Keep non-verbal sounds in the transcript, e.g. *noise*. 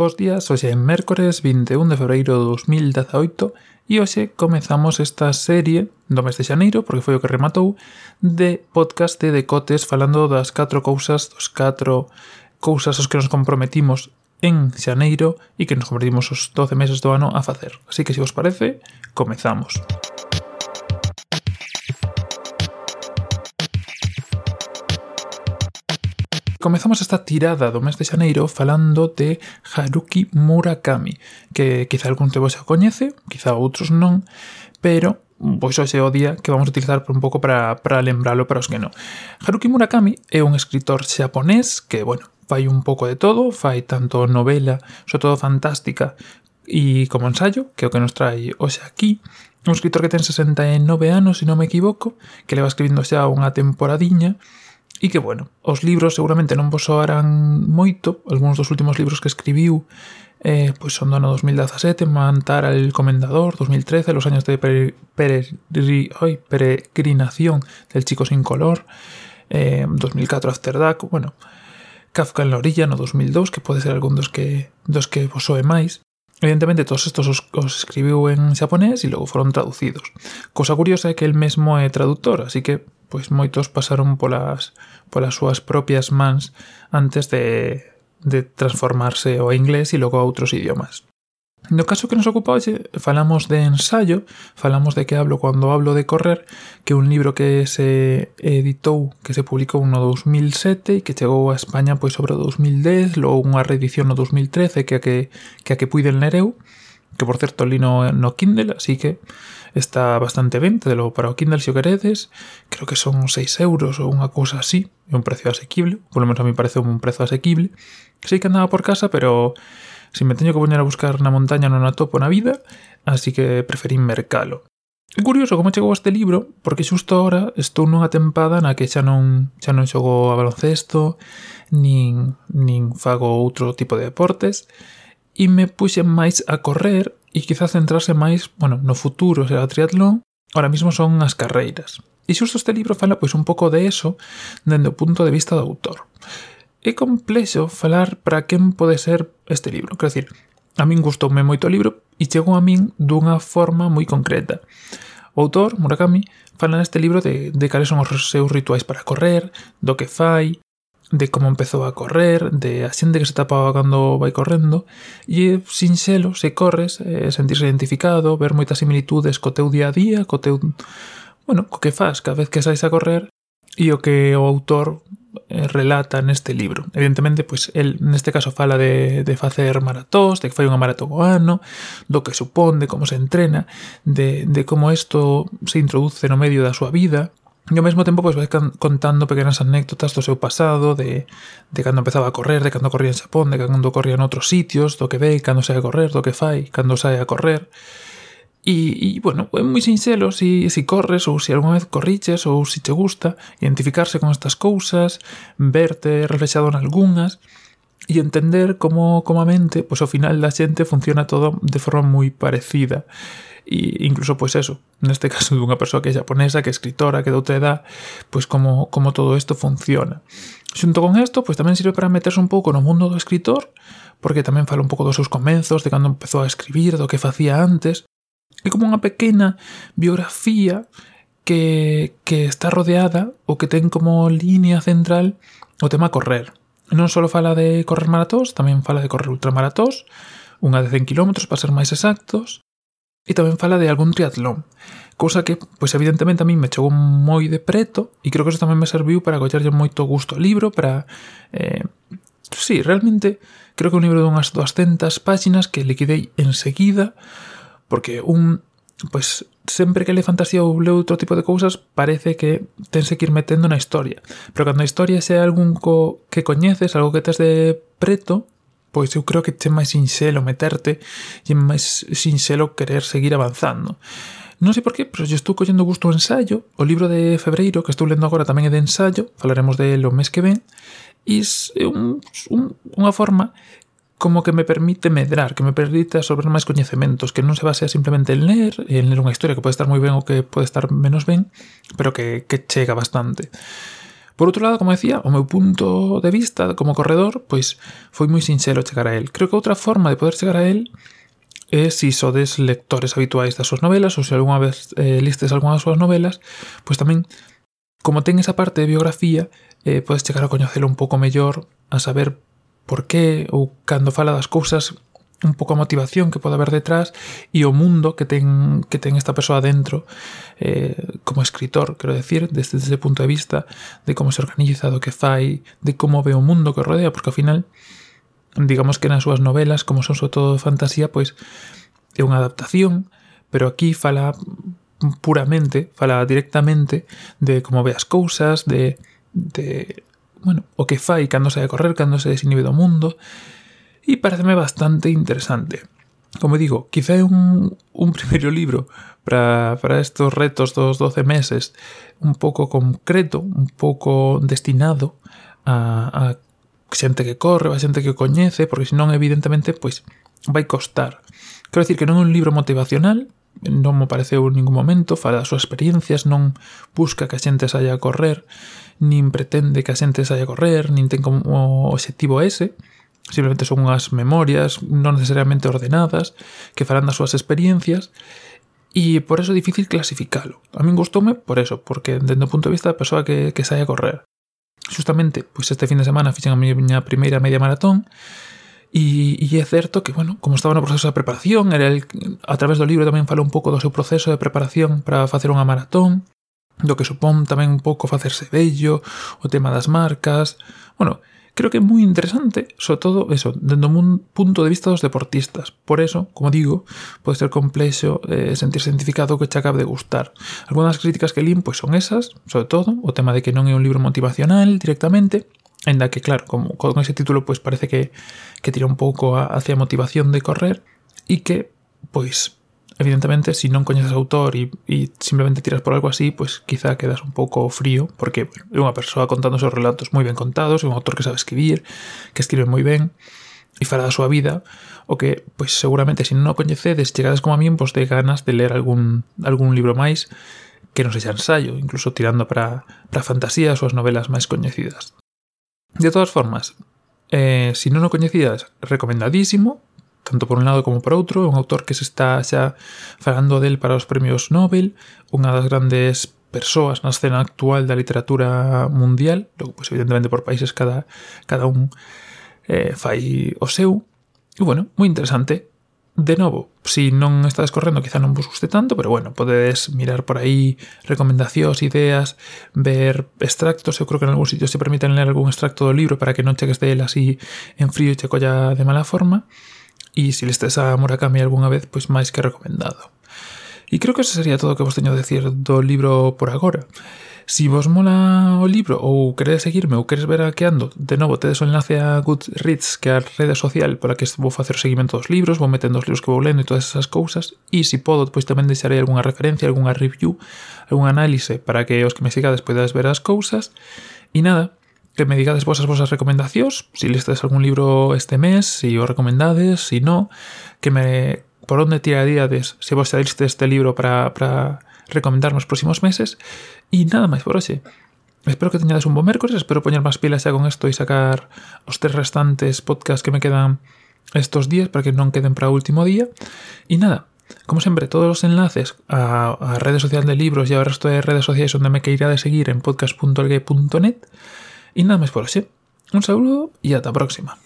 Bos días, hoxe é mércores 21 de febreiro de 2018 e hoxe comezamos esta serie do mes de xaneiro, porque foi o que rematou, de podcast de decotes falando das catro cousas, dos catro cousas os que nos comprometimos en xaneiro e que nos comprometimos os 12 meses do ano a facer. Así que se vos parece, comezamos. Comezamos esta tirada do mes de xaneiro falando de Haruki Murakami, que quizá algún de vos xa coñece, quizá outros non, pero pois hoxe é o día que vamos a utilizar un pouco para, para lembralo para os que non. Haruki Murakami é un escritor xaponés que, bueno, fai un pouco de todo, fai tanto novela, sobre todo fantástica, e como ensayo, que é o que nos trae hoxe aquí, un escritor que ten 69 anos, se non me equivoco, que leva escribindo xa unha temporadiña, E que, bueno, os libros seguramente non vos soarán moito, algúns dos últimos libros que escribiu eh, pois son do ano 2017, Mantar al Comendador, 2013, Los años de pere, per ay, peregrinación del chico sin color, eh, 2004 After Dark, bueno, Kafka en la orilla no 2002, que pode ser algún dos que, dos que vos soe máis, Evidentemente, todos estos os, os escribiu en xaponés e logo foron traducidos. Cosa curiosa é que el mesmo é traductor, así que pois moitos pasaron polas, polas súas propias mans antes de, de transformarse ao inglés e logo a outros idiomas. No caso que nos ocupa hoxe, falamos de ensayo, falamos de que hablo cando hablo de correr, que é un libro que se editou, que se publicou no 2007 e que chegou a España pois sobre o 2010, logo unha reedición no 2013 que a que, que a que puiden ler eu, que por certo li no Kindle, así que está bastante ben, tedelo para o Kindle se o queredes, creo que son 6 euros ou unha cousa así, é un precio asequible, polo menos a mí parece un prezo asequible, sei que andaba por casa, pero Se me teño que poñer a buscar na montaña non a topo na vida, así que preferín mercalo. É curioso como chegou este libro, porque xusto agora estou nunha tempada na que xa non xa non xogo a baloncesto, nin, nin fago outro tipo de deportes, e me puxen máis a correr e quizá centrarse máis, bueno, no futuro será o triatlón, ahora mismo son as carreiras. E xusto este libro fala pois un pouco de eso dende o punto de vista do autor é complexo falar para quen pode ser este libro. Quer dizer, a min gustoume moito o libro e chegou a min dunha forma moi concreta. O autor, Murakami, fala neste libro de, de cales son os seus rituais para correr, do que fai, de como empezou a correr, de a xente que se tapaba cando vai correndo, e é sinxelo, se corres, é sentirse identificado, ver moitas similitudes co teu día a día, co teu... Bueno, co que fas, cada vez que sais a correr, e o que o autor Eh, relata neste libro. Evidentemente, pois el neste caso fala de, de facer maratóns, de que fai unha maratón o ano, do que supón, de como se entrena, de, de como isto se introduce no medio da súa vida, E ao mesmo tempo pois vai contando pequenas anécdotas do seu pasado, de, de cando empezaba a correr, de cando corría en Xapón, de cando corría en outros sitios, do que ve, cando sai a correr, do que fai, cando sai a correr E, e bueno, é moi sincero si, si corres ou se si algunha vez corriches ou se si te gusta identificarse con estas cousas, verte reflexado en algunhas e entender como, como a mente, pois ao final da xente funciona todo de forma moi parecida. E incluso, pois eso, neste *laughs* caso dunha persoa que é japonesa, que é escritora, que de outra edad, pois como, como todo isto funciona. Xunto con isto, pois tamén sirve para meterse un pouco no mundo do escritor, porque tamén fala un pouco dos seus comenzos, de cando empezou a escribir, do que facía antes, É como unha pequena biografía que, que está rodeada ou que ten como línea central o tema correr. Non só fala de correr maratós, tamén fala de correr ultramaratós, unha de 100 km para ser máis exactos, e tamén fala de algún triatlón, cousa que, pois evidentemente a min me chegou moi de preto e creo que eso tamén me serviu para collerlle moito gusto ao libro, para... Eh, sí, realmente creo que é un libro de unhas 200 páxinas que liquidei enseguida, Porque un pois sempre que le fantasía ou le outro tipo de cousas parece que tense que ir metendo na historia. Pero cando a historia sea algún co que coñeces, algo que tes de preto pois eu creo que che máis sinxelo meterte e máis sinxelo querer seguir avanzando. Non sei por qué, pero yo estou collendo gusto o ensayo O libro de Febreiro, que estou lendo agora tamén é de ensayo Falaremos del o mes que ven E é un, un, unha forma como que me permite medrar, que me permite absorber máis coñecementos, que non se basea simplemente en ler, en ler unha historia que pode estar moi ben ou que pode estar menos ben, pero que, que chega bastante. Por outro lado, como decía, o meu punto de vista como corredor, pois foi moi sincero chegar a él. Creo que outra forma de poder chegar a él é se si sodes lectores habituais das súas novelas ou se algunha vez eh, listes algunha das súas novelas, pois tamén como ten esa parte de biografía, eh, podes chegar a coñecelo un pouco mellor, a saber por qué ou cando fala das cousas un pouco a motivación que pode haber detrás e o mundo que ten que ten esta persoa dentro eh, como escritor, quero decir, desde ese punto de vista de como se organiza, do que fai, de como ve o mundo que o rodea, porque ao final digamos que nas súas novelas, como son sobre todo de fantasía, pois é unha adaptación, pero aquí fala puramente, fala directamente de como ve as cousas, de, de bueno, o que fai cando sai a correr, cando se desinhibe do mundo, e pareceme bastante interesante. Como digo, quizá é un, un *laughs* primeiro libro para, para estos retos dos 12 meses un pouco concreto, un pouco destinado a, a xente que corre, a xente que coñece, porque senón evidentemente pois vai costar. Quero dicir que non é un libro motivacional, non me pareceu en ningún momento, fala das súas experiencias, non busca que a xente saia a correr, nin pretende que a xente saia a correr, nin ten como obxectivo ese, simplemente son unhas memorias non necesariamente ordenadas que farán das súas experiencias e por eso é difícil clasificalo. A min gustoume por eso, porque dentro do punto de vista da persoa que, que sai a correr. Justamente, pois este fin de semana fixen a miña primeira media maratón E, e é certo que, bueno, como estaba no proceso de preparación, era el, a través do libro tamén falou un pouco do seu proceso de preparación para facer unha maratón, do que supón tamén un pouco facerse bello, o tema das marcas... Bueno, creo que é moi interesante, sobre todo eso, dentro un punto de vista dos deportistas. Por eso, como digo, pode ser complexo eh, sentirse identificado que che acabe de gustar. Algunas críticas que lín pois, son esas, sobre todo, o tema de que non é un libro motivacional directamente, Ainda que, claro, como con ese título, pues parece que, que tira un pouco hacia a motivación de correr e que, pois, evidentemente, si non coñeces autor e, e simplemente tiras por algo así, pues quizá quedas un pouco frío, porque bueno, é unha persoa contando seus relatos moi ben contados, é un autor que sabe escribir, que escribe moi ben, e fará da súa vida, o que, pois seguramente, se si non o coñecedes, chegades como a min, pois de ganas de ler algún, algún libro máis que non sexa ensayo, incluso tirando para, para fantasía as súas novelas máis coñecidas. De todas formas, eh, si non o coñecidas, recomendadísimo, tanto por un lado como por outro, un autor que se está xa falando del para os premios Nobel, unha das grandes persoas na escena actual da literatura mundial, logo, pois, evidentemente por países cada, cada un eh, fai o seu, e bueno, moi interesante, De novo, se si non estades correndo, quizá non vos guste tanto, pero bueno, podedes mirar por aí recomendacións, ideas, ver extractos, eu creo que en algún sitio se permiten ler algún extracto do libro para que non cheques del así en frío e che colla de mala forma, e se le lestes a Murakami algunha vez, pois máis que recomendado. E creo que eso sería todo o que vos teño a decir do libro por agora. Si vos mola o libro ou queredes seguirme ou queres ver a que ando, de novo tedes o enlace a Goodreads, que é a rede social pola que vou facer seguimento dos libros, vou metendo os libros que vou lendo e todas esas cousas, e se si podo, pois tamén deixarei algunha referencia, algunha review, algún análise para que os que me sigades poidades ver as cousas. E nada, que me digades vosas vosas recomendacións, se si listes algún libro este mes, se si o recomendades, se si no, que me por onde tiraríades, se vos saíste este libro para, para recomendar nos próximos meses e nada máis por hoxe. Espero que teñades un bo mércores, espero poñer máis pilas xa con isto e sacar os tres restantes podcasts que me quedan estos días para que non queden para último día. E nada, como sempre, todos os enlaces a, redes sociales de libros e ao resto de redes sociais onde me queira de seguir en podcast.elgue.net E nada máis por hoxe. Un saludo e ata a próxima.